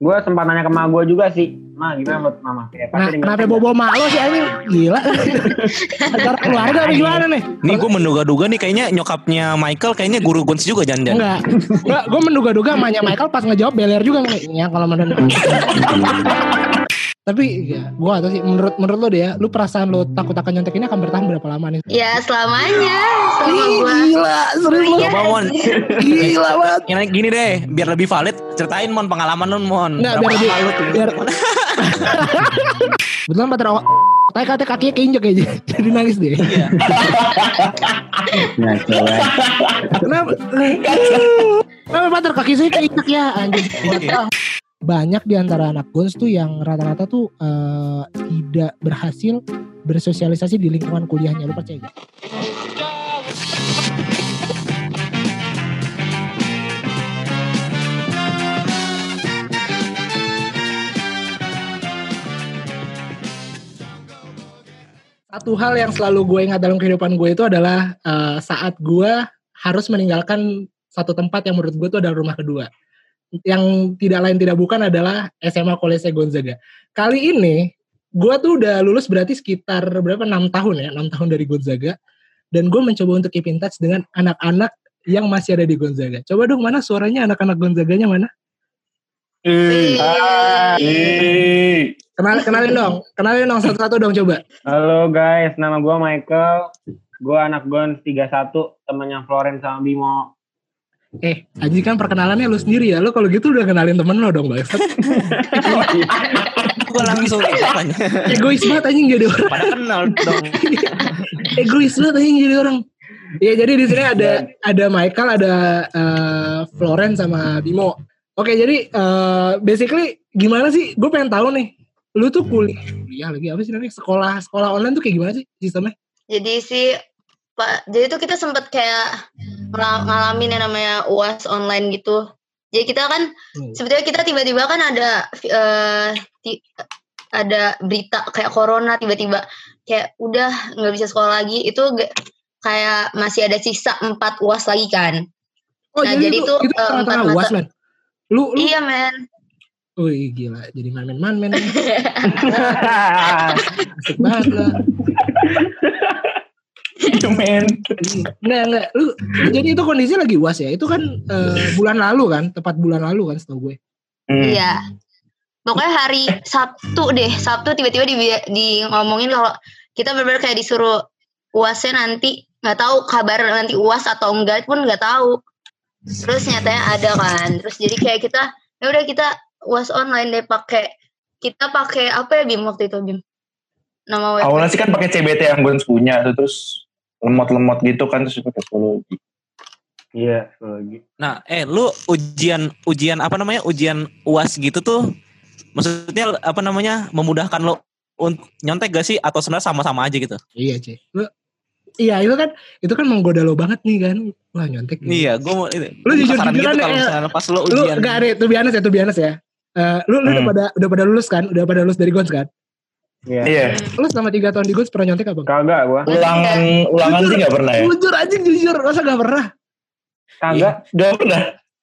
gue sempat nanya ke mama gue juga sih. Ma gimana menurut mama? Ya, Nah, kenapa bobo mak lo sih anjing? Gila. Acara keluarga apa gimana nih? Nih gue menduga-duga nih kayaknya nyokapnya Michael kayaknya guru guns juga jangan-jangan. Enggak. Enggak, gue menduga-duga emaknya Michael pas ngejawab beler juga nih. Ya kalau menurut Tapi ya, gue atau sih menurut menurut lo deh ya, lu perasaan lo takut akan nyontek ini akan bertahan berapa lama nih? Ya selamanya sama Ih, gua. gila, serius lo. Coba Mon, Gila banget. Gini, gini deh, biar lebih valid, ceritain Mon pengalaman lu Mon. Enggak, Berapa biar lebih tuh? biar Betulan pada awal Tapi katanya kakinya keinjek aja Jadi nangis deh Iya. Nah. Kenapa Kenapa Pater kaki saya keinjek ya Anjing Banyak di antara anak Gons tuh yang rata-rata tuh eh, Tidak berhasil bersosialisasi di lingkungan kuliahnya Lu percaya gak? Satu hal yang selalu gue ingat dalam kehidupan gue itu adalah eh, saat gue harus meninggalkan satu tempat yang menurut gue itu adalah rumah kedua. Yang tidak lain tidak bukan adalah SMA Kolese Gonzaga. Kali ini gue tuh udah lulus berarti sekitar berapa 6 tahun ya, 6 tahun dari Gonzaga. Dan gue mencoba untuk keep in touch dengan anak-anak yang masih ada di Gonzaga. Coba dong mana suaranya anak-anak Gonzaganya mana? Ih. Kenal, kenalin dong, kenalin dong satu-satu dong coba. Halo guys, nama gue Michael. Gue anak Gons 31, temannya Florence sama Bimo. Eh, Aji kan perkenalannya lu sendiri ya. Lu kalau gitu udah kenalin temen lo dong, Bang. Gue langsung. Egois banget anjing jadi orang. Pada kenal dong. Egois banget anjing jadi orang. Ya jadi di sini ada ada Michael, ada eh, Florence sama Bimo. Oke, jadi eh, basically gimana sih? Gue pengen tahu nih. Lu tuh kuliah, kuliah lagi apa sih namanya? Sekolah sekolah online tuh kayak gimana sih sistemnya? Jadi sih Pak, jadi tuh kita sempet kayak ngala- ngalamin yang namanya UAS online gitu. Jadi kita kan Hmm. sebetulnya kita tiba-tiba kan ada eh, ti- ada berita kayak corona tiba-tiba kayak udah nggak bisa sekolah lagi itu kayak masih ada sisa empat uas lagi kan Oh, Nah, jadi itu, itu eh, tengah-tengah empat UAS, men. Lu, lu, iya men wih gila, jadi man-man, man-man. Asik banget lah. Men. Enggak, enggak. Lu, jadi itu kondisi lagi UAS ya? Itu kan eh, bulan lalu kan? Tepat bulan lalu kan setahu gue. Hmm. iya pokoknya hari Sabtu deh Sabtu tiba-tiba di, di ngomongin kalau kita benar kayak disuruh uasnya nanti nggak tahu kabar nanti uas atau enggak pun nggak tahu terus nyatanya ada kan terus jadi kayak kita ya udah kita uas online deh pakai kita pakai apa ya Bim waktu itu Bim nama web Awalnya sih kan pakai CBT yang Gons punya tuh terus lemot-lemot gitu kan terus pakai psikologi. Iya, lagi. Nah, eh lu ujian ujian apa namanya? Ujian UAS gitu tuh maksudnya apa namanya? memudahkan lo untuk nyontek gak sih atau sebenarnya sama-sama aja gitu? Iya, Cek. Lu, iya, itu kan itu kan menggoda lo banget nih kan. Wah, nyontek. nih. Iya, gue mau itu. Lu jujur- jujuran gitu kalau deh, misalnya pas lo Lu ujian. enggak ada, tuh biasa ya, tuh biasa ya. Eh, lu lu udah Hmm. pada udah pada lulus kan? Udah pada lulus dari Gons kan? Iya. Iya. Lu selama 3 tahun di Gons pernah nyontek apa? Kagak gue. Ulangan ulangan sih nggak pernah ya. Jujur anjing jujur, masa gak pernah? Kagak. Nggak pernah.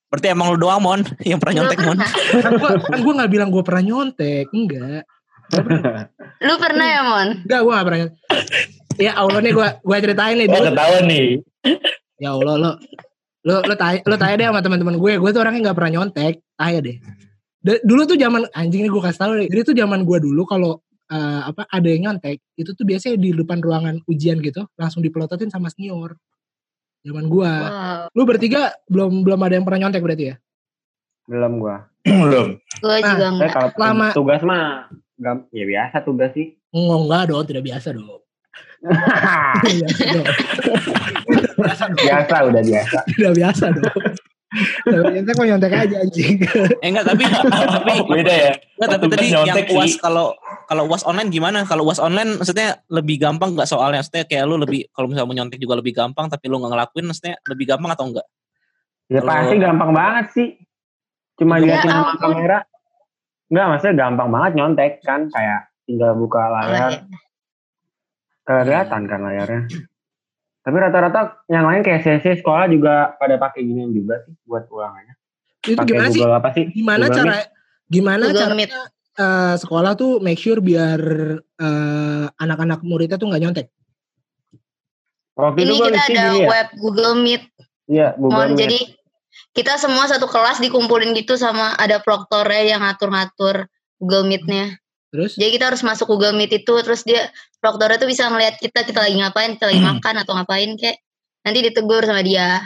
Berarti emang lu doang Mon yang pernah nyontek Mon. Kan gua, kan gua gak bilang gua pernah nyontek, enggak. lu pernah ya Mon Enggak, gua gak pernah nyontek. Ya Allah nih gua gua ceritain nih. Dulu, ketahuan nih. ya Allah lo lo lo tanya lo tanya deh sama teman-teman gue gue tuh orangnya nggak pernah nyontek tanya deh dulu tuh zaman anjing nih gue kasih tahu deh jadi tuh zaman gue dulu kalau eh, apa ada yang nyontek itu tuh biasanya di depan ruangan ujian gitu langsung dipelototin sama senior zaman gue wow lu bertiga belum belum ada yang pernah nyontek berarti ya Belum gue. Belum. gue Nah, juga enggak kalau Lama. tugas mah gam- ya biasa tugas sih. Oh, enggak dong tidak biasa dong biasa dong biasa dong biasa udah biasa. tidak biasa dong Tapi nyontek mau nyontek aja anjing Eh enggak tapi tapi Beda ya. enggak tapi tadi yang UAS kalau kalau UAS online gimana? Kalau UAS online maksudnya lebih gampang nggak soalnya? Maksudnya kayak lu lebih kalau misalnya mau nyontek juga lebih gampang tapi lu nggak ngelakuin maksudnya lebih gampang atau enggak? Ya Kalau- pasti gampang banget sih. Cuma Ya liatin sama kamera. Enggak, maksudnya gampang banget nyontek kan. Kayak tinggal buka layar. Kelihatan kan layarnya. Tapi rata-rata yang lain kayak sesi sekolah juga pada pakai ginian juga sih buat ulangannya. itu Pakai gimana sih Google apa sih? gimana Google cara Meet. Gimana Google caranya Meet. eh, sekolah tuh make sure biar eh, anak-anak muridnya tuh nggak nyontek? Waktu Ini kita ada gini ya. web Google Meet. Iya, Google Mon, Meet. jadi kita semua satu kelas dikumpulin gitu sama ada proktornya yang ngatur-ngatur Google Meet-nya. Terus? Jadi kita harus masuk Google Meet itu terus dia proktornya tuh bisa ngeliat kita kita lagi ngapain, kita lagi Hmm. makan atau ngapain kayak nanti ditegur sama dia.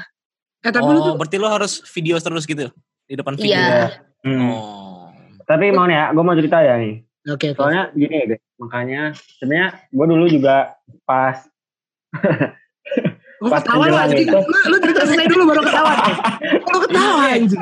Eh tapi lu Oh, tuh berarti lu harus video terus gitu di depan video. Iya. Hmm. Oh. Tapi mau nih ya, gue mau cerita ya nih. oke oke. Soalnya gini ya guys, makanya sebenarnya gue dulu juga pas pas ketawa lu itu. Lu, lu cerita selesai dulu baru ketawa. lu ketawa anjing.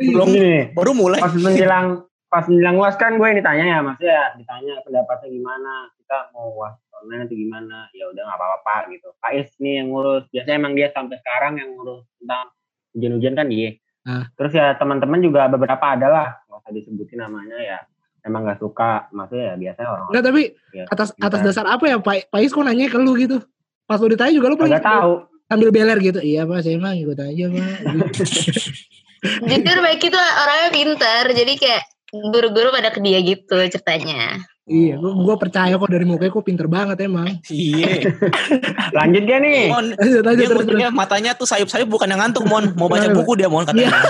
Belum gini baru mulai. pas menjelang pas menjelang uas kan gue yang ditanya ya, maksudnya ya ditanya pendapatnya gimana, kita mau online atau gimana, ya udah nggak apa-apa gitu. Pak Is nih yang ngurus, biasanya emang dia sampai sekarang yang ngurus tentang ujian-ujian kan dia. Ah. Terus ya teman-teman juga beberapa adalah, nggak usah disebutin namanya ya, emang nggak suka, maksudnya ya biasanya orang. Enggak tapi ya, atas kita- atas dasar apa ya Pak Pak Is kok nanya ke lu gitu? Pas lu ditanya juga lu paling Nggak tahu. sambil beler gitu. Iya Pak, saya emang ikut aja Pak. Jujur baik itu orangnya pintar, jadi kayak guru-guru pada ke dia gitu ceritanya. Iya, gua, gua percaya kok dari mukanya kok pinter banget emang. Iya. Lanjut gak nih? Mon, Lanjut lanjut dia terus terus. matanya tuh sayup-sayup bukan yang ngantuk, Mon. Mau baca buku dia, Mon katanya.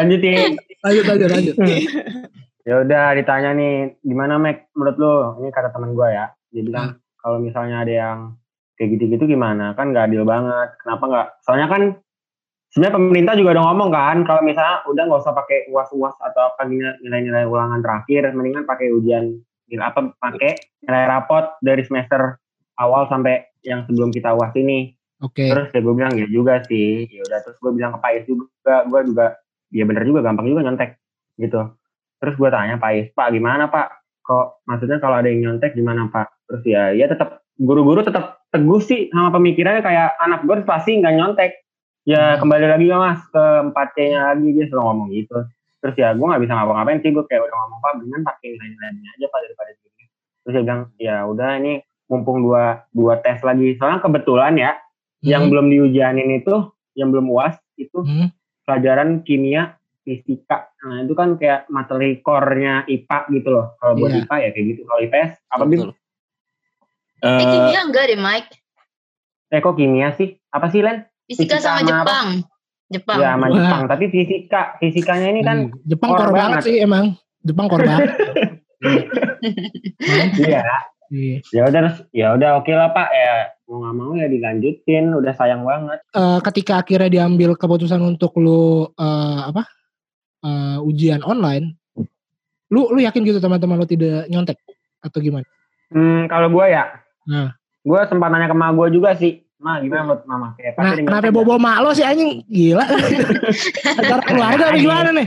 Lanjutin. Lanjut lanjut lanjut. Ya udah ditanya nih, gimana Mac menurut lu? Ini kata teman gue ya. Dia bilang kalau misalnya ada yang kayak gitu-gitu gimana? Kan nggak adil banget. Kenapa nggak? Soalnya kan sebenarnya pemerintah juga udah ngomong kan kalau misalnya udah nggak usah pakai uas-uas atau apa nilai-nilai ulangan terakhir, mendingan pakai ujian nilai apa pakai nilai rapot dari semester awal sampai yang sebelum kita uas ini. Oke. Terus ya gue bilang ya juga sih. Ya udah terus gue bilang ke Pak Is juga, gue juga ya bener juga gampang juga nyontek gitu. Terus gue tanya Pak Is, Pak gimana Pak? Kok maksudnya kalau ada yang nyontek gimana Pak? Terus ya ya tetap guru-guru tetap teguh sih sama pemikirannya kayak anak gue pasti nggak nyontek. Ya kembali lagi ya mas ke 4C-nya lagi dia selalu ngomong gitu. Terus ya gue nggak bisa ngapa-ngapain sih gue kayak udah ngomong Pak mendingan pakai nilai-nilainya aja Pak daripada gini. Terus dia bilang ya udah ini mumpung dua dua tes lagi. Soalnya kebetulan ya yang Hmm. belum diujianin itu yang belum uas itu Hmm. pelajaran kimia fisika nah itu kan kayak materi core-nya IPA gitu loh kalau buat. IPA ya kayak gitu kalau IPS apa Betul. Eh Eh, kimia enggak deh Mike. eh kok kimia sih apa sih Len Fisika Fisika sama sama apa? Jepang. Jepang. ya sama Wah. Jepang tapi fisika fisikanya ini kan Hmm. Jepang core kor banget banget. sih emang. Jepang kor banget. iya Iya. ya udah ya udah oke lah pak ya mau nggak mau ya dilanjutin udah sayang banget Eh, ketika akhirnya diambil keputusan untuk lu eh, apa eh, ujian online, lu lu yakin gitu teman-teman lu tidak nyontek atau gimana? hmm, kalau gue ya Nah. gue sempat nanya ke mama gue juga sih Ma gimana menurut mama kayak Nah, kenapa bobo mak lo sih anjing gila? Acara keluarga apa gimana nih?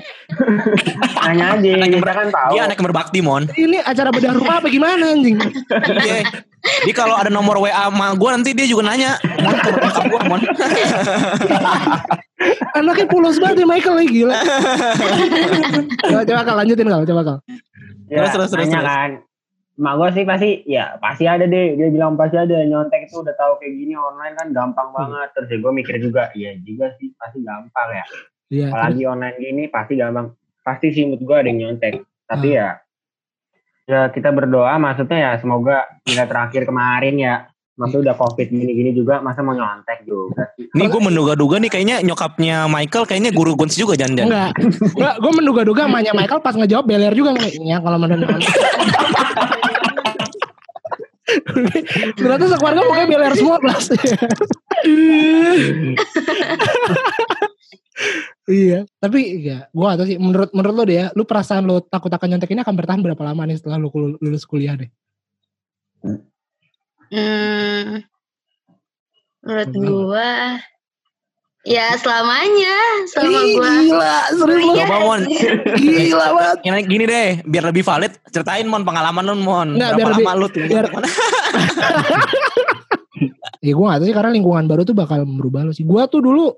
nanya aja Anak yang kan tahu Dia anak yang berbakti, Mon. Ini acara bedah rumah apa gimana anjing? Iya. Dia kalau ada nomor WA sama gue nanti dia juga nanya. Mon, ke nyokap gue, Mon. Anaknya polos banget ya Michael nih gila. coba, coba kal lanjutin kal, coba kal. Ya, Terus, terus, terus, nanya terus. kan. Mak gue sih pasti, ya pasti ada deh. Dia bilang pasti ada. Nyontek itu udah tahu kayak gini online kan gampang banget. Terus ya gue mikir juga, iya juga sih pasti gampang ya. Iya. Apalagi online gini pasti gampang. Pasti sih menurut gue ada yang nyontek. Tapi ya, ya kita berdoa maksudnya ya semoga nilai terakhir kemarin ya. Maksudnya udah covid gini-gini juga, masa mau nyontek juga sih. Nih gue menduga-duga nih kayaknya nyokapnya Michael kayaknya guru guns juga jangan-jangan. Enggak, enggak, gue menduga-duga emaknya Michael pas ngejawab beler juga nih. Ya kalau menurut Ternyata sekeluarga mukanya beler semua plus. iya, tapi ya gue atau sih menurut menurut lo deh ya, lu perasaan lo takut akan nyontek ini akan bertahan berapa lama nih setelah lu kul- lulus kuliah deh? Hmm, menurut Hmm. gua ya selamanya selama Ih, gua gila, serius kuliah Coba, Mon. Gila banget. Gini, gini deh, biar lebih valid, ceritain Mon pengalaman lu Mon. Nggak, Berapa biar lama lebih- lu tuh? biar- Ya gue gak tahu sih karena lingkungan baru tuh bakal merubah lo sih. Gue tuh dulu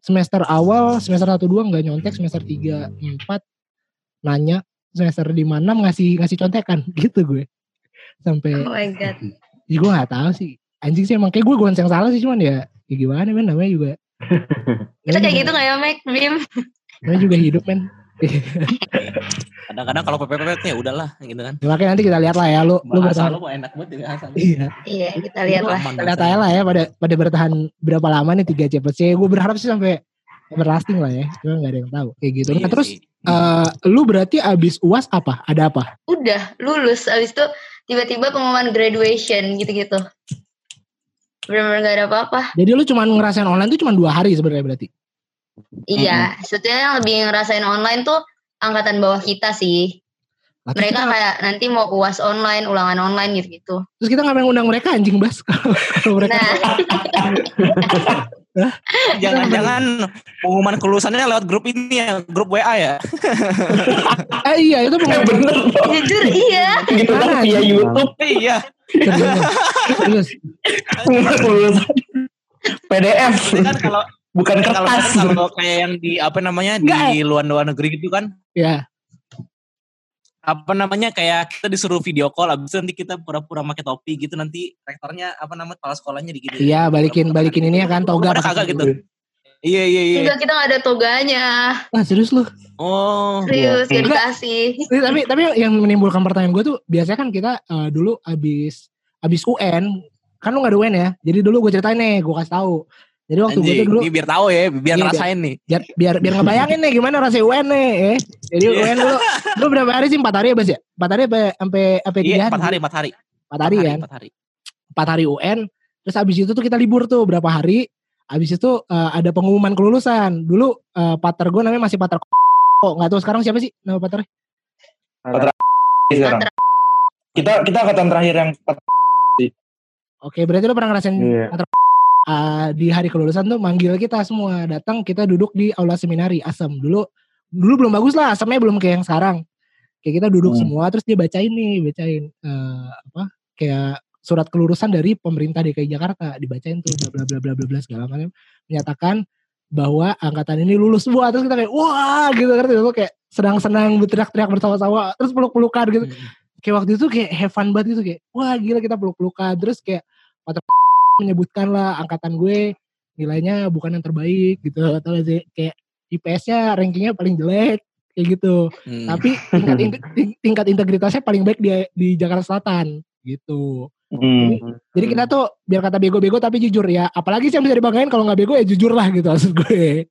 semester awal, semester 1 2 nggak nyontek, semester 3 4 nanya, semester 5 6 ngasih ngasih contekan gitu gue. Sampai oh my god ya gue gak tahu sih. Anjing sih emang kayak gue gue yang salah sih cuman ya ya gimana men namanya juga. kita kayak gitu nggak ya Mike Bim Namanya juga hidup men. Kadang-kadang kalau PPP ya udahlah gitu kan. Ya, makanya nanti kita lihat lah ya lu lu Bahasa bertahan. lu enak banget ya bahasa lu. Iya. Iya, kita lihat lah. Kita lihat aja lu. lah ya pada pada bertahan berapa lama nih 3 CPC. Gue berharap sih sampai everlasting lah ya. Cuma nggak ada yang tahu kayak gitu. Nah Iya terus eh, lu berarti abis uas apa? Ada apa? Udah lulus, abis itu tiba-tiba pengumuman graduation gitu-gitu. Benar-benar gak ada apa-apa. Jadi lu cuma ngerasain online tuh cuma dua hari sebenarnya berarti. Iya, sebetulnya yang lebih ngerasain online tuh angkatan bawah kita sih. Lah, terus Mereka kita- kayak nanti mau uas online, ulangan online gitu-gitu. Terus kita ngapain ngundang mereka anjing bas kalau mereka Nah, Jangan-jangan pengumuman kelulusannya lewat grup ini ya, grup WA ya. eh iya itu Eh, pengumuman bener jujur iya. Gitu kan via? YouTube. iya. serius. serius. PDF. Ini kan kalau Bukan kalau kertas. kalau kayak yang di apa namanya di luar luar negeri gitu kan Ya, apa namanya kayak kita disuruh video call abis itu nanti kita pura-pura pakai topi gitu nanti rektornya apa namanya kepala sekolahnya di gitu iya balikin balikin ini ya kan toga kagak gitu iya iya iya Enggak, kita gak ada toganya. Ah serius lu? oh Serius, Enggak. dikasih. Tapi tapi yang menimbulkan pertanyaan gue tuh biasanya kan kita eh, dulu abis abis UN kan lu gak ada UN ya. Jadi dulu gue ceritain nih, gue kasih tahu. Jadi waktu gue anjing tuh dulu ini biar tahu ya biar Iya, ngerasain nih biar biar biar ngebayangin nih gimana rasanya UN nih. Eh. Jadi Iya. UN dulu dulu berapa hari sih? Empat hari ya Bas ya? Empat hari apa sampai sampai tiga iya hari? empat hari empat hari Empat hari kan? empat hari Empat hari UN. Terus abis itu tuh kita libur tuh berapa hari. Abis itu eh, ada pengumuman kelulusan. Dulu eh, pater gue namanya masih pater kok nggak tahu sekarang siapa sih nama paternya? Sekarang. Kita kita angkatan terakhir yang Oke, berarti lu pernah ngerasain Iya. Uh, di hari kelulusan tuh manggil kita semua. Datang kita duduk di aula seminari asam dulu dulu belum bagus lah asamnya belum kayak yang sekarang. Kayak kita duduk Hmm. semua terus dia bacain nih bacain eh, apa kayak surat kelulusan dari pemerintah DKI Jakarta. Dibacain tuh bla bla bla bla bla bla segala macam. Menyatakan bahwa angkatan ini lulus semua. Terus kita kayak wah gitu kan itu kayak senang-senang berteriak-teriak bersama-sama terus peluk-pelukan gitu. Kayak waktu itu kayak have fun banget gitu kayak wah gila kita peluk-pelukan. Terus kayak menyebutkan lah angkatan gue nilainya bukan yang terbaik gitu. Atau sih kayak IPS-nya rankingnya paling jelek kayak gitu. Hmm. tapi tingkat in- ting- tingkat integritasnya paling baik di di Jakarta Selatan gitu. Hmm. jadi kita tuh biar kata bego-bego tapi jujur ya. Apalagi sih yang bisa dibanggain kalau nggak bego ya jujur lah gitu maksud gue.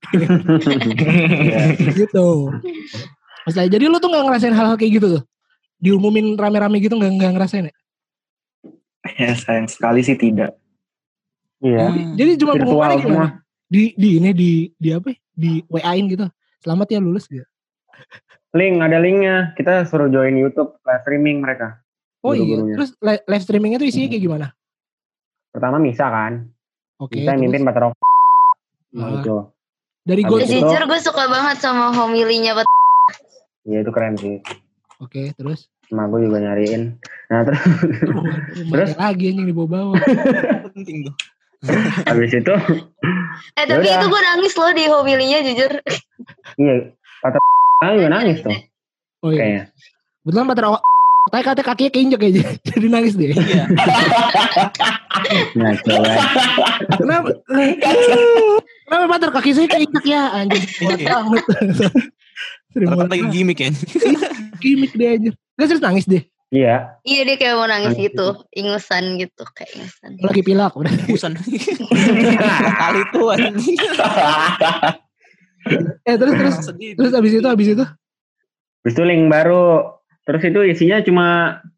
Gitu. Maksudnya, jadi lu tuh nggak ngerasain hal-hal kayak gitu tuh? Diumumin rame-rame gitu nggak nggak ngerasain ya? Ya sayang sekali sih tidak. Iya. Hmm. jadi cuma pengumumannya semua. gimana di di ini di di apa ya? di WA-in gitu selamat ya lulus gitu Link ada linknya. Kita suruh join YouTube live streaming mereka. oh iya Guru-gurunya. terus li- live streamingnya tuh isinya kayak gimana Pertama Misa kan. oke Misa yang terus mimpin Pater Ah. itu. dari itu- Jujur gue suka banget sama homilinya Pak. Iya itu keren sih. oke terus Sama gue juga nyariin. Nah terus terus lagi anjing dibawa-bawa penting tuh habis itu Eh tapi Yaudah. itu gue nangis loh di homilinya jujur. iya Pater juga nangis tuh. Oh iya. Kayaknya. betulan awak tapi katanya kakinya keinjek aja jadi nangis deh iya. Nah kenapa? Kenapa pater? Kaki saya keinjek ya? Anjing Iya. banget. Ternyata lagi gimmick ya. Gimmick deh anjir Gak serius nangis deh Iya. Iya dia kayak mau nangis Nangis gitu, ingusan gitu kayak ingusan. lagi pilak udah Dua kali anjing eh terus terus sedih terus abis itu abis itu Habis itu link baru. Terus itu isinya cuma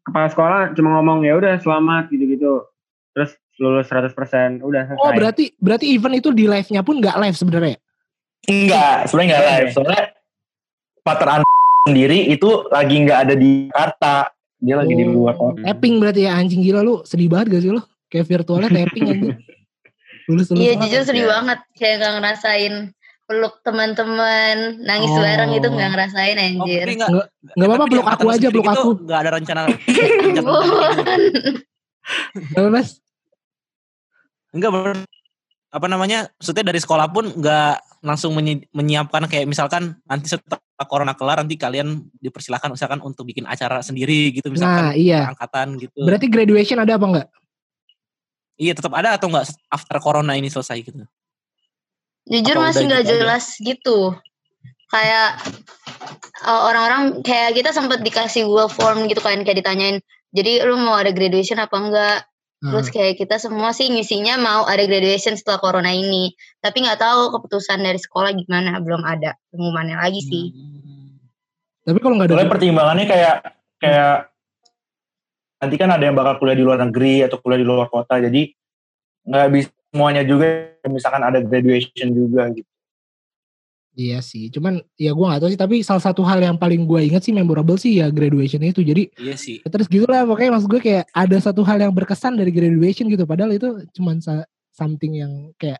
kepala sekolah cuma ngomong ya udah selamat gitu-gitu. Terus lulus 100%. Udah selesai. oh berarti berarti event itu di live nya pun nggak live sebenarnya Enggak, sebenarnya enggak live. Soalnya An sendiri itu lagi nggak ada di Jakarta. Dia lagi di luar Oh, kota. tapping berarti ya anjing gila lu sedih banget gak sih lu kayak virtualnya tapping anjing lulus lulus Iya banget. jujur sedih ya. banget kayak gak ngerasain peluk teman-teman nangis Oh. bareng gitu nggak ngerasain Oh, anjir. nggak nggak apa-apa peluk aku aja peluk gitu aku nggak ada rencana Bukan. Apa, mas Enggak ber apa namanya? Maksudnya dari sekolah pun enggak langsung menyi- menyiapkan kayak misalkan nanti setelah corona kelar nanti kalian dipersilakan misalkan untuk bikin acara sendiri gitu nah misalkan iya angkatan gitu. berarti graduation ada apa enggak Iya tetap ada atau enggak after corona ini selesai gitu. Jujur Apa masih nggak gitu aja? jelas gitu. kayak uh, orang-orang kayak kita sempat dikasih Google Form gitu kan kayak ditanyain jadi lu mau ada graduation apa enggak terus Hmm. kayak kita semua sih ngisinya mau ada graduation setelah corona ini tapi nggak tahu keputusan dari sekolah gimana belum ada pengumumannya lagi sih Tapi kalau nggak ada Soalnya pertimbangannya kayak kayak nanti kan ada yang bakal kuliah di luar negeri atau kuliah di luar kota, jadi nggak bisa semuanya juga. Misalkan ada graduation juga gitu. Iya sih, cuman ya gue gak tahu sih. Tapi salah satu hal yang paling gue ingat sih memorable sih ya graduation itu. Jadi Iya sih. terus gitu lah pokoknya maksud gue kayak ada satu hal yang berkesan dari graduation gitu. Padahal itu cuman something yang kayak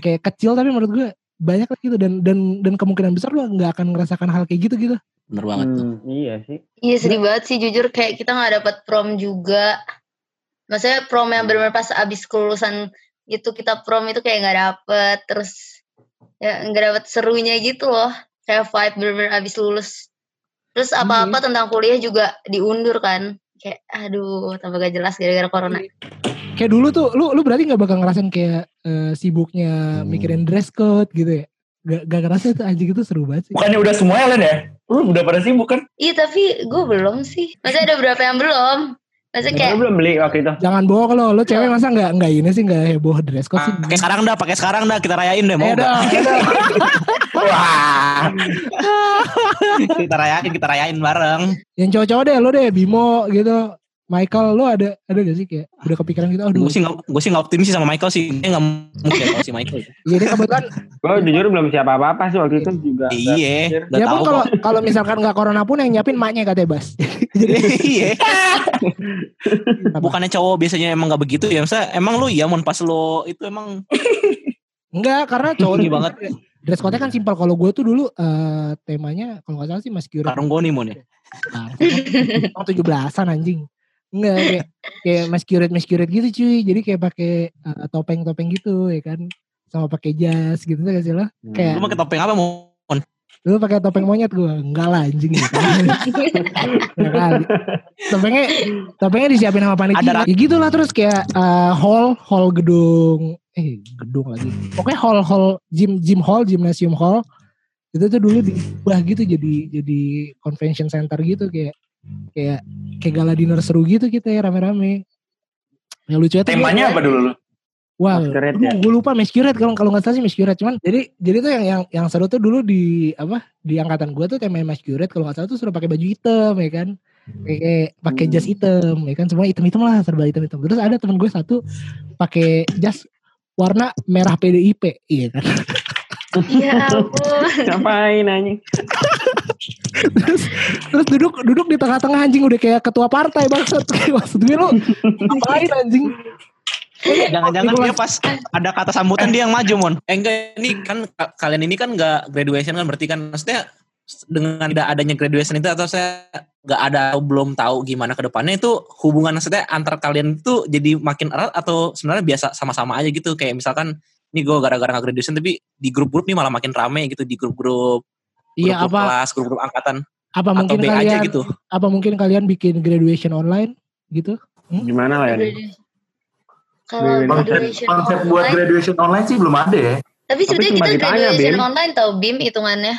kayak kecil tapi menurut gue banyak lah gitu dan dan dan kemungkinan besar lu nggak akan ngerasakan hal kayak gitu gitu. Bener banget tuh. Hmm, iya sih. iya sedih banget sih jujur kayak kita nggak dapat prom juga maksudnya prom yang benar-benar pas abis kelulusan itu kita prom itu kayak nggak dapet terus ya nggak dapet serunya gitu loh. Kayak vibe bener-bener abis lulus. Terus apa-apa tentang kuliah juga diundur kan. Kayak aduh tambah gak jelas gara-gara corona. Kayak dulu tuh lu lu berarti nggak bakal ngerasain kayak eh, sibuknya mikirin dress code gitu ya. Gak, gak ngerasa itu anjing itu seru banget sih. Bukannya udah semuanya Len ya? Lu udah pada sibuk kan? iya tapi gue belum sih. Maksudnya ada beberapa yang belum maksudnya kayak belum beli waktu itu. Jangan bohong lo, lo cewek masa nggak nggak ini sih nggak heboh dress code sih. Pakai sekarang dah, pakai sekarang dah kita rayain deh mau Ayo nggak? dong, ayo dong. Wah, kita rayain, kita rayain bareng. Yang cowok-cowok deh, lo deh, Bimo gitu. Michael, lo ada ada gak sih kayak udah kepikiran gitu? Aduh, Gue sih nggak, gue sih nggak optimis sih sama Michael sih. Dia nggak mungkin kalau si Michael. jadi kebetulan Gue jujur belum siapa apa-apa sih waktu itu juga. Iya, ya tahu pun kalau kok. kalau misalkan nggak corona pun yang nyiapin maknya katanya Bas. jadi Iya. Bukannya cowok biasanya emang nggak begitu ya? Masa emang lu ya, mon pas lo itu emang enggak karena cowok Tinggi banget. Dress code kan simpel. Kalau gue tuh dulu eh, temanya kalau nggak salah sih masculine. karung goni mon ya. Nah, tujuh belasan anjing. Enggak kayak kayak masquerade masquerade gitu cuy. Jadi kayak pakai eh, topeng-topeng gitu ya kan. Sama pakai jas gitu tuh gak sih lo? Hmm. Kayak Lu pakai topeng apa mon? Lu pakai topeng monyet gue Enggak lah anjing. Ya kali. Topengnya Topengnya disiapin sama panitia Ya gitu lah terus kayak eh, Hall Hall gedung Eh gedung lagi Pokoknya hall hall Gym gym hall Gymnasium hall Itu tuh dulu diubah gitu Jadi jadi Convention center gitu Kayak Kayak Kayak gala dinner seru gitu kita ya rame-rame. Yang lucu tuh temanya apa dulu lu? Wah, ya? gue lupa masquerade kalau kalau nggak salah sih masquerade cuman jadi jadi tuh yang yang yang seru tuh dulu di apa di angkatan gue tuh temanya masquerade kalau nggak salah tuh suruh pakai baju hitam ya kan? Kayak kayak pakai jas hitam ya kan? Semua hitam hitam lah serba hitam hitam terus ada temen gue satu pakai jas warna merah PDIP iya kan? Ya ampun. Ngapain anjing? Terus terus duduk duduk di tengah-tengah anjing udah kayak ketua partai bangsat. Maksud gue lu ngapain anjing? Jangan-jangan Di dia pas ada kata sambutan dia yang maju mon. Eh enggak ini kan ka- kalian ini kan enggak graduation kan berarti kan maksudnya dengan tidak adanya graduation itu atau saya nggak ada atau belum tahu gimana ke depannya itu hubungan maksudnya antar kalian itu jadi makin erat atau sebenarnya biasa sama-sama aja gitu? Kayak misalkan ini gue gara-gara nggak graduation tapi di grup-grup nih malah makin rame gitu di grup-grup iya apa kelas grup-grup angkatan apa atau mungkin B aja kalian gitu apa mungkin kalian bikin graduation online gitu Gimana lah ya? nih? kalau Konsep- buat graduation online sih belum ada ya. tapi sebenarnya kita ditanya, graduation Bim. online tau Bim hitungannya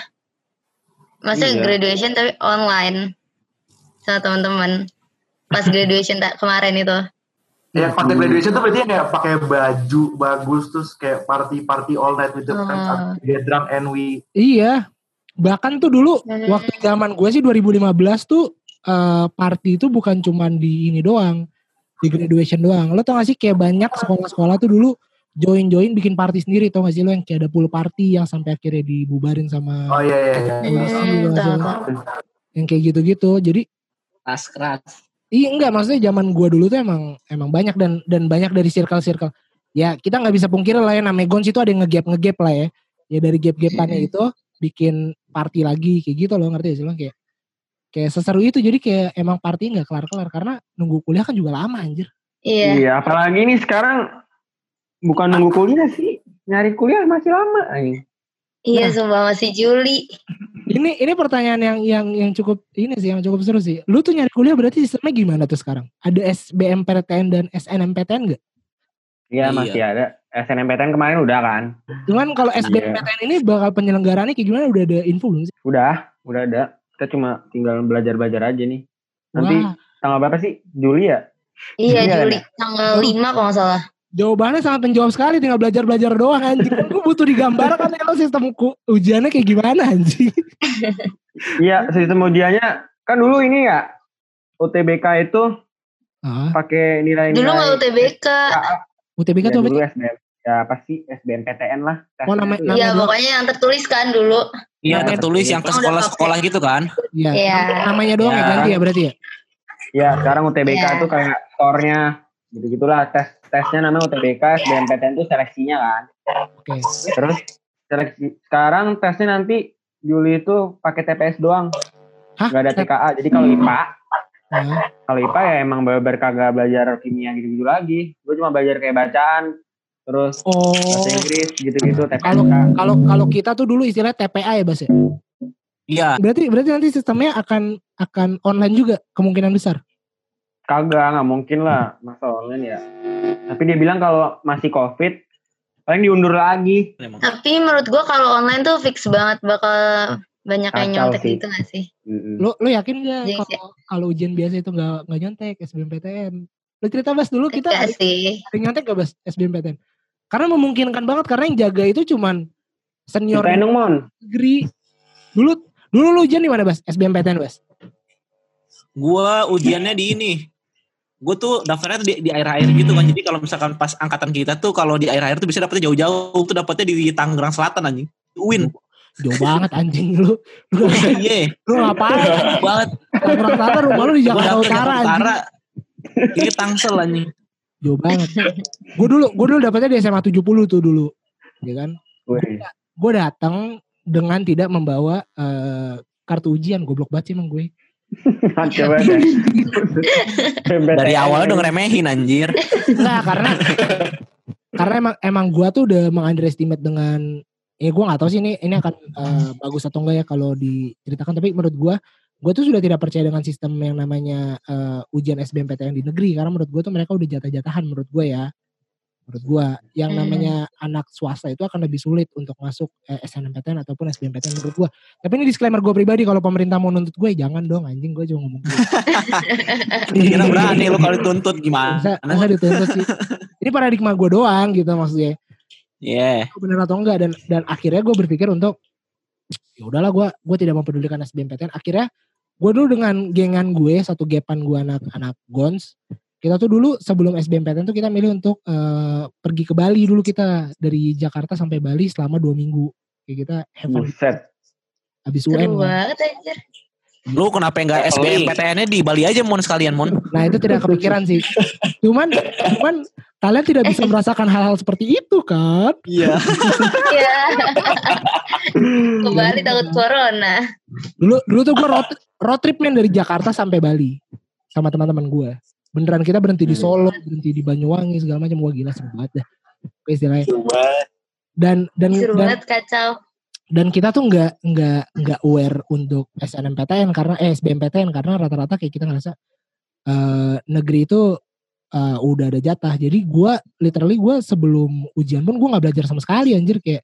maksudnya Iya. graduation tapi online sama teman-teman pas graduation tak kemarin itu Ya konsep graduation tuh berarti kayak pakai baju bagus terus kayak party-party all night with the friends, Hmm. get drunk and we Iya. Bahkan tuh dulu Hmm. waktu zaman gue sih 2015 tuh eh, party itu bukan cuman di ini doang, di graduation doang. Lo tau gak sih kayak banyak sekolah-sekolah tuh dulu join-join bikin party sendiri tau gak sih lo yang kayak ada pool party yang sampai akhirnya dibubarin sama Oh iya iya iya. Hmm, yang kayak gitu-gitu. Jadi keras keras Iya enggak maksudnya zaman gua dulu tuh emang emang banyak dan dan banyak dari circle-circle. Ya kita nggak bisa pungkiri lah ya namanya Gons itu ada yang ngegap ngegap lah ya. Ya dari gap-gapannya itu bikin party lagi kayak gitu loh ngerti gak sih lo kayak kayak seseru itu jadi kayak emang party nggak kelar-kelar karena nunggu kuliah kan juga lama anjir. iya Iya, apalagi nih sekarang bukan nunggu kuliah sih, nyari kuliah masih lama. anjing. iya Nah. sumpah masih Juli Ini ini pertanyaan yang yang yang cukup ini sih yang cukup seru sih. Lu tuh nyari kuliah berarti sistemnya gimana tuh sekarang? Ada SBMPTN dan SNMPTN enggak? Iya Iya. masih ada. SNMPTN kemarin udah kan? Cuman kalau SBMPTN ini bakal penyelenggaraannya kayak gimana udah ada info belum sih? Udah, udah ada. Kita cuma tinggal belajar-belajar aja nih. Nanti Wah, tanggal berapa sih? Juli ya? Iya Iya, Juli tanggal 5 kalau nggak salah. jawabannya sangat menjawab sekali tinggal belajar-belajar doang anjing. Gue butuh digambarkan ya lo sistem ku- ujiannya kayak gimana anjing. Iya, sistem ujiannya kan dulu ini ya UTBK itu Ah, pakai nilai-nilai Dulu nggak UTBK. UTBK Ya, tuh apa dulu sih? SBM. Ya pasti SBMPTN lah. Oh, nama- tuh nama- ya. Iya dulu. pokoknya yang tertulis kan dulu. Iya, Iya, tertulis yang ke Yang udah sekolah-sekolah gitu kan. Iya. Iya. Namanya doang ya Ya. ganti ya berarti ya? Ya sekarang UTBK Iya. tuh kayak skornya gitu-gitulah tes tesnya namanya UTBK, SBMPTN itu seleksinya kan. Oke. Terus seleksi sekarang tesnya nanti Juli itu pakai TPS doang, Hah? nggak ada TKA. Jadi kalau IPA, Nah, kalau IPA ya emang bener kagak belajar kimia gitu-gitu lagi. Gue cuma belajar kayak bacaan, terus Oh. bahasa Inggris gitu-gitu Kalau kalau kalau kita tuh dulu istilah TPA ya Bas ya? Iya, Berarti berarti nanti sistemnya akan akan online juga kemungkinan besar. Kagak, nggak mungkin lah masa online ya. Tapi dia bilang kalau masih COVID, paling diundur lagi. emang. Tapi menurut gua kalau online tuh fix banget bakal banyak yang Kacau nyontek sih. gitu gak sih? Mm-mm. Lu lu yakin gak Iya, kalau kalau ujian biasa itu nggak nggak nyontek SBMPTN? Lu cerita Bas dulu kita ada, sih. ada yang nyontek gak Bas SBMPTN? Karena memungkinkan banget karena yang jaga itu cuman senior negeri. Dulu dulu lu ujian di mana Bas? SBMPTN Bas? Gua ujiannya di ini. Gue tuh daftarnya tuh di, di air-air gitu kan. Jadi kalau misalkan pas angkatan kita tuh kalau di air-air tuh bisa dapetnya jauh-jauh. Tuh dapetnya di Tangerang Selatan anjing. Win. Jauh banget anjing lu. Lu, Iya. lu ngapain? Jauh banget. Tangerang Selatan rumah lu di Gua Jakarta Utara Jakarta anjing. Utara. Ini Tangsel anjing. Jauh banget. gue dulu gue dulu dapetnya di SMA 70 tuh dulu. Ya kan? Gue datang dengan tidak membawa eh, kartu ujian goblok banget sih emang gue ya. Dari awalnya udah ngeremehin anjir. Enggak karena karena emang emang gue tuh udah mengunderestimate dengan ya gue nggak tahu sih ini ini akan eh, bagus atau enggak ya kalau diceritakan. Tapi menurut gue gue tuh sudah tidak percaya dengan sistem yang namanya eh, ujian SBMPTN di negeri. Karena menurut gue tuh mereka udah jatah-jatahan menurut gue ya. Menurut gue yang Hmm. namanya anak swasta itu akan lebih sulit untuk masuk eh, SNMPTN ataupun SBMPTN menurut gue tapi ini disclaimer gue pribadi kalau pemerintah mau nuntut gue jangan dong anjing. Gue cuma ngomong gitu. Kira berani lu kalau dituntut gimana? masa, masa dituntut sih. Ini paradigma gue doang gitu maksudnya Iya. benar atau enggak dan dan akhirnya gue berpikir untuk ya udahlah gue gue tidak mempedulikan SBMPTN akhirnya gue dulu dengan gengan gue satu gepan gue anak-anak gons kita tuh dulu sebelum SBMPTN tuh kita milih untuk eh, pergi ke Bali dulu kita dari Jakarta sampai Bali selama dua minggu kayak kita have fun Buset. habis UN kan. banget anjir. Lu kenapa enggak SBMPTN-nya di Bali aja mon sekalian mon? nah itu tidak kepikiran sih cuman cuman kalian tidak bisa merasakan hal-hal seperti itu kan Iya. Iya. Kembali takut corona. dulu dulu tuh gue road, road trip men dari Jakarta sampai Bali sama teman-teman gue beneran kita berhenti di Hmm. Solo berhenti di Banyuwangi segala macam gua gila seru banget dah Oke, istilahnya dan dan Seru dan, banget kacau. Dan kita tuh nggak nggak nggak aware untuk SNMPTN karena eh SBMPTN karena rata-rata kayak kita ngerasa eh, negeri itu eh, udah ada jatah. Jadi gua literally gua sebelum ujian pun gua nggak belajar sama sekali anjir. Kayak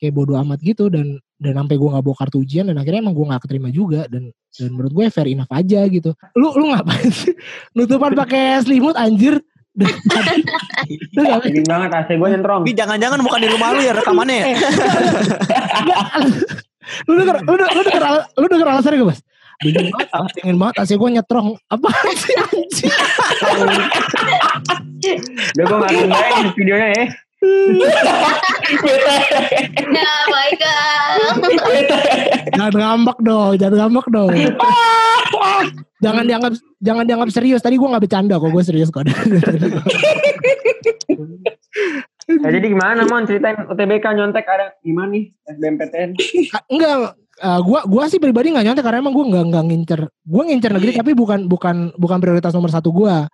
kayak bodoh amat gitu. Dan dan sampai gua nggak bawa kartu ujian dan akhirnya emang gua nggak keterima juga. Dan dan menurut gue fair enough aja gitu. Lu lu ngapain sih? Nutupan pakai selimut anjir Dingin banget AC gue nyentrong. Ini jangan-jangan bukan di rumah lu ya rekamannya ya? lu denger lu denger lu denger, al- lu denger alasannya gak mas dingin banget dingin banget AC gue nyetrong apa sih anjing Udah gue gak ngebayang di videonya ya. Ya Michael. jangan ngambek dong jangan ngambek dong. Jangan dianggap jangan dianggap serius. Tadi gue nggak bercanda kok gue serius kok. Ya, jadi gimana Mon? Ceritain UTBK nyontek ada gimana nih SBMPTN? enggak. Uh, gua gua sih pribadi nggak nyontek karena emang gua nggak nggak ngincer. Gua ngincer negeri tapi bukan bukan bukan prioritas nomor satu gua.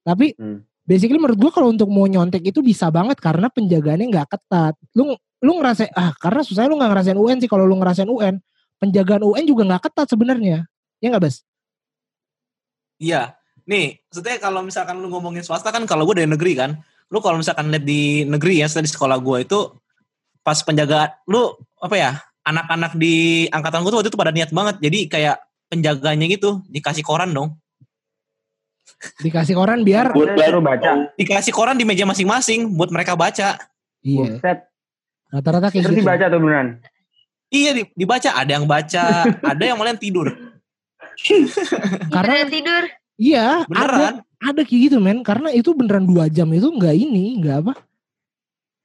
Tapi Hmm. Basically menurut gua kalau untuk mau nyontek itu bisa banget karena penjagaannya nggak ketat. Lu lu ngerasain ah karena susahnya lu nggak ngerasain UN sih kalau lu ngerasain UN. Penjagaan UN juga nggak ketat sebenarnya. Ya nggak bas? Iya. Nih, maksudnya kalau misalkan lu ngomongin swasta kan kalau gue dari negeri kan, lu kalau misalkan lihat di negeri ya, di sekolah gue itu pas penjaga lu apa ya anak-anak di angkatan gue tuh waktu itu pada niat banget. Jadi kayak penjaganya gitu dikasih koran dong Dikasih koran biar Buat Suruh baca. dikasih koran di meja masing-masing buat mereka baca iya. Rata-rata kayak Terus gitu. dibaca tuh beneran. iya di- dibaca ada yang baca ada yang malah tidur Karena Karena tidur. iya, ada beneran ada kayak gitu men karena itu beneran dua jam itu nggak ini nggak apa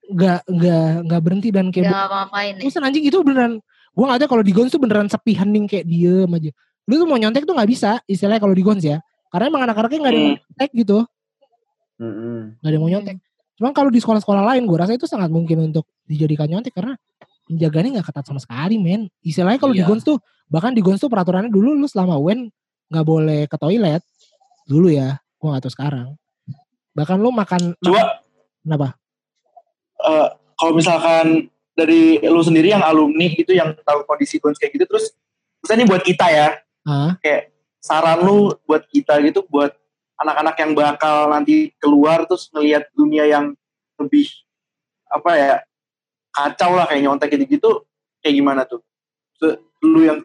nggak nggak nggak berhenti dan Gak kayak ngapa-ngapain deh. bosan anjing itu beneran gua nggak tahu kalau di Gons tuh beneran sepi hening kayak diem aja lu tuh mau nyontek tuh nggak bisa istilahnya kalau di Gons ya karena emang anak-anaknya nggak ada yang mau nyontek gitu. Nggak ada yang mau nyontek. Cuman kalau di sekolah-sekolah lain gua rasa itu sangat mungkin untuk dijadikan nyontek karena penjagaannya nggak ketat sama sekali men. Istilahnya kalau di Iya. Gons tuh bahkan di Gons tuh peraturannya dulu lu selama UN nggak boleh ke toilet dulu ya. Gua nggak tahu sekarang. Bahkan lu makan Coba kenapa? Eh, kalau misalkan dari lu sendiri yang alumni gitu yang tahu kondisi Gons kayak gitu terus misalnya buat kita ya. Ah saran lu buat kita gitu buat anak-anak yang bakal nanti keluar terus ngelihat dunia yang lebih apa ya kacau lah kayak nyontek gitu gitu kayak gimana tuh? Lu yang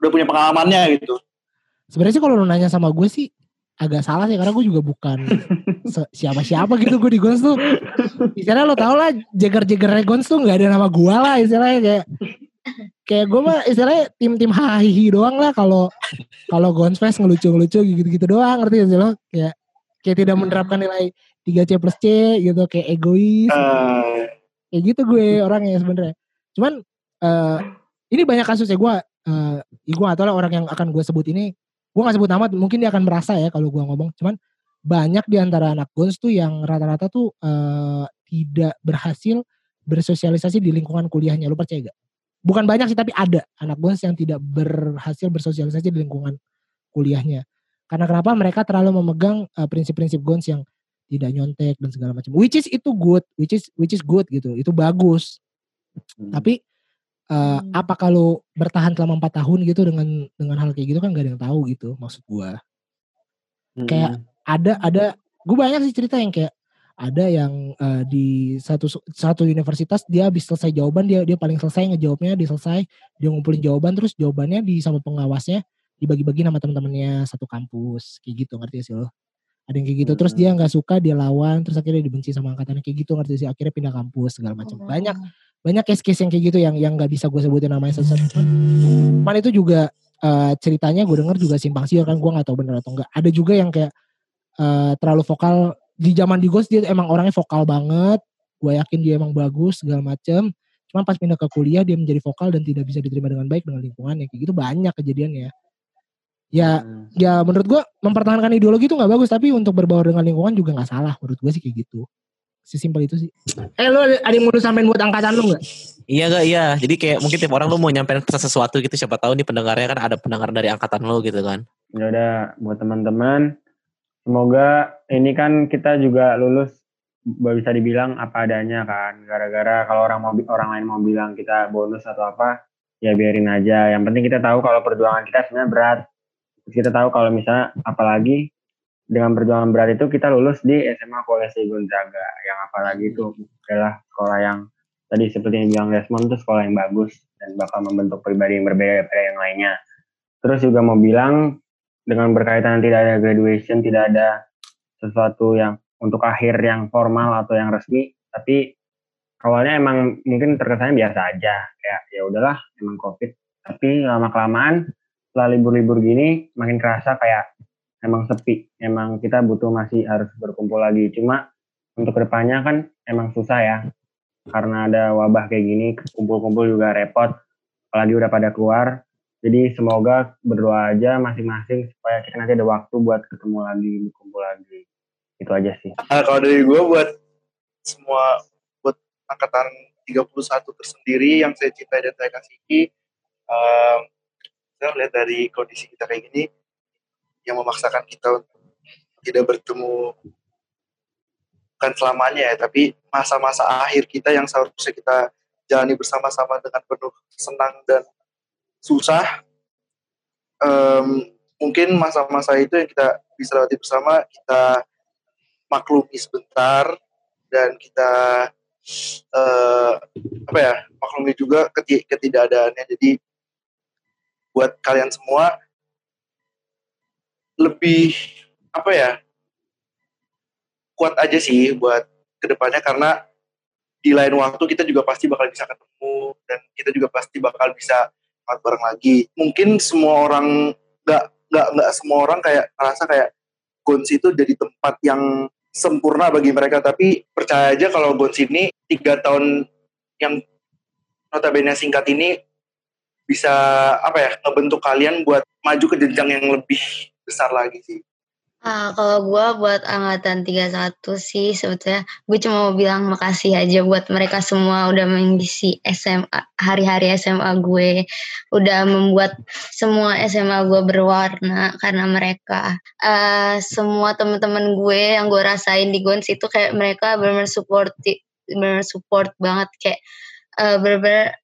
udah punya pengalamannya gitu. Sebenarnya sih kalau lu nanya sama gue sih agak salah sih karena gue juga bukan siapa-siapa gitu gue di Gons tuh. Istilahnya lo tau lah jeger-jeger Gons tuh nggak ada nama gue lah istilahnya kayak kayak gue mah istilahnya tim-tim hahihi doang lah kalau kalau Gons Fest ngelucu-ngelucu gitu-gitu doang ngerti gak sih lo? Kayak kayak tidak menerapkan nilai 3C plus C gitu kayak egois. Eh, kayak gitu gue orangnya sebenarnya cuman eh ini banyak kasus ya gue eh gue gak tau lah orang yang akan gue sebut ini. Gue gak sebut nama mungkin dia akan merasa ya kalau gue ngomong. Cuman banyak di antara anak gons tuh yang rata-rata tuh eh tidak berhasil bersosialisasi di lingkungan kuliahnya. Lu percaya gak? Bukan banyak sih tapi ada anak gons yang tidak berhasil bersosialisasi di lingkungan kuliahnya karena kenapa mereka terlalu memegang eh, prinsip-prinsip gons yang tidak nyontek dan segala macam which is itu good which is which is good gitu itu bagus Hmm. tapi eh, Hmm. apa kalau bertahan selama empat tahun gitu dengan dengan hal kayak gitu kan gak ada yang tahu gitu maksud gua Mm-mm. kayak ada ada gue banyak sih cerita yang kayak ada yang eh, di satu satu universitas dia habis selesai jawaban dia dia paling selesai ngejawabnya dia selesai dia ngumpulin jawaban terus jawabannya di sama pengawasnya dibagi-bagi sama teman-temannya satu kampus kayak gitu ngerti sih lo? Ada yang kayak gitu terus dia nggak suka dia lawan terus akhirnya dibenci sama angkatannya kayak gitu ngerti sih? Akhirnya pindah kampus segala macam banyak banyak case-case yang kayak gitu yang yang nggak bisa gue sebutin namanya satu-satu cuman, itu juga eh, ceritanya gue denger juga simpang siur kan gue nggak tahu bener atau enggak ada juga yang kayak eh, terlalu vokal di zaman di Ghost dia emang orangnya vokal banget. Gue yakin dia emang bagus segala macem. Cuman pas pindah ke kuliah dia menjadi vokal dan tidak bisa diterima dengan baik dengan lingkungannya kayak gitu banyak kejadiannya ya. Mm. ya menurut gue mempertahankan ideologi itu nggak bagus. Tapi untuk berbaur dengan lingkungan juga nggak salah. Menurut gue sih kayak gitu. Sesimpel itu sih. Eh lu ada ada yang mau lu sampein buat angkatan lu nggak? Iya gak iya. Jadi kayak mungkin tiap orang lu mau nyampein pesan sesuatu gitu siapa tahu nih pendengarnya kan ada pendengar dari angkatan lu gitu kan. Ya udah buat teman-teman semoga ini kan kita juga lulus bisa dibilang apa adanya kan. Gara-gara kalau orang mau orang lain mau bilang kita bonus atau apa ya biarin aja. Yang penting kita tahu kalau perjuangan kita sebenarnya berat. Kita tahu kalau misalnya apalagi dengan perjuangan berat itu kita lulus di SMA Kolese Gonzaga yang apalagi itu adalah sekolah yang tadi seperti yang bilang Desmond itu sekolah yang bagus dan bakal membentuk pribadi yang berbeda dari yang lainnya. Terus juga mau bilang dengan berkaitan tidak ada graduation, tidak ada sesuatu yang untuk akhir yang formal atau yang resmi, tapi awalnya emang mungkin terkesannya biasa aja, kayak ya udahlah emang covid. Tapi lama kelamaan setelah libur-libur gini makin kerasa kayak emang sepi, emang kita butuh masih harus berkumpul lagi. Cuma untuk ke depannya kan emang susah ya, karena ada wabah kayak gini, kumpul-kumpul juga repot, apalagi udah pada keluar. Jadi semoga berdoa aja masing-masing supaya kita nanti ada waktu buat ketemu lagi, berkumpul lagi. Itu aja sih. Nah, kalau dari gue buat semua buat angkatan 31 tersendiri yang saya cintai dan saya kasihi, um, saya lihat dari kondisi kita kayak gini, yang memaksakan kita untuk tidak bertemu bukan selamanya ya, tapi masa-masa akhir kita yang seharusnya kita jalani bersama-sama dengan penuh senang dan susah. Em, mungkin masa-masa itu yang kita bisa lewati bersama, kita maklumi sebentar dan kita eh, apa ya maklumi juga keti- ketidakadaannya jadi buat kalian semua lebih apa ya kuat aja sih buat ke depannya karena di lain waktu kita juga pasti bakal bisa ketemu dan kita juga pasti bakal bisa makan bareng lagi. Mungkin semua orang nggak nggak nggak semua orang kayak ngerasa kayak Gons itu jadi tempat yang sempurna bagi mereka. Tapi percaya aja kalau Gons ini tiga tahun yang notabene singkat ini bisa apa ya ngebentuk kalian buat maju ke jenjang yang lebih besar lagi sih Ah, kalau gue buat angkatan 31 sih sebetulnya. Gue cuma mau bilang makasih aja buat mereka semua udah mengisi SMA hari-hari SMA gue. Udah membuat semua SMA gue berwarna karena mereka. Eh, semua teman-teman gue yang gue rasain di Gons itu kayak mereka benar-benar support benar support banget. Kayak eh, benar-benar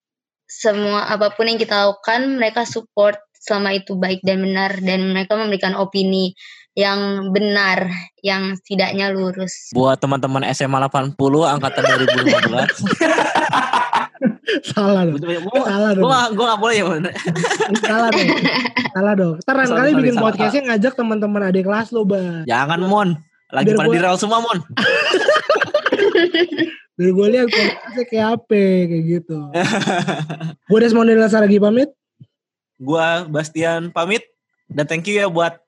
semua apa pun yang kita lakukan mereka support selama itu baik dan benar dan mereka memberikan opini yang benar, yang setidaknya lurus. Buat teman-teman SMA 80 angkatan 2015. Salah dong. gue Salah dong. gue gue gak boleh ya Mon. Salah dong. Salah dong. Ntar lain kali bikin salah. podcastnya ngajak teman-teman adik kelas lo, Bang. Jangan Mon. Lagi Biar pada gua- di rel semua Mon. Biar gue lihat podcastnya kayak apa, kayak gitu. gue Desmond lagi pamit. Gua Bastian pamit dan thank you ya buat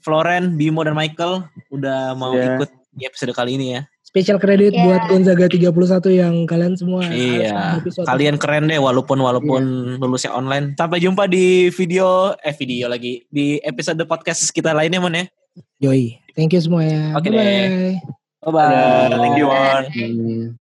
Floren, Bimo dan Michael udah mau Ya. ikut di episode kali ini ya. Special credit Yeah. buat Gonzaga 31 yang kalian semua Iya, suatu- kalian keren deh walaupun walaupun lulusnya online. Sampai jumpa di video eh video lagi di episode podcast kita lainnya Mon ya. Yoi. Thank you semuanya. Oke Bye-bye. deh. Bye bye. Thank you, Mon. Hmm.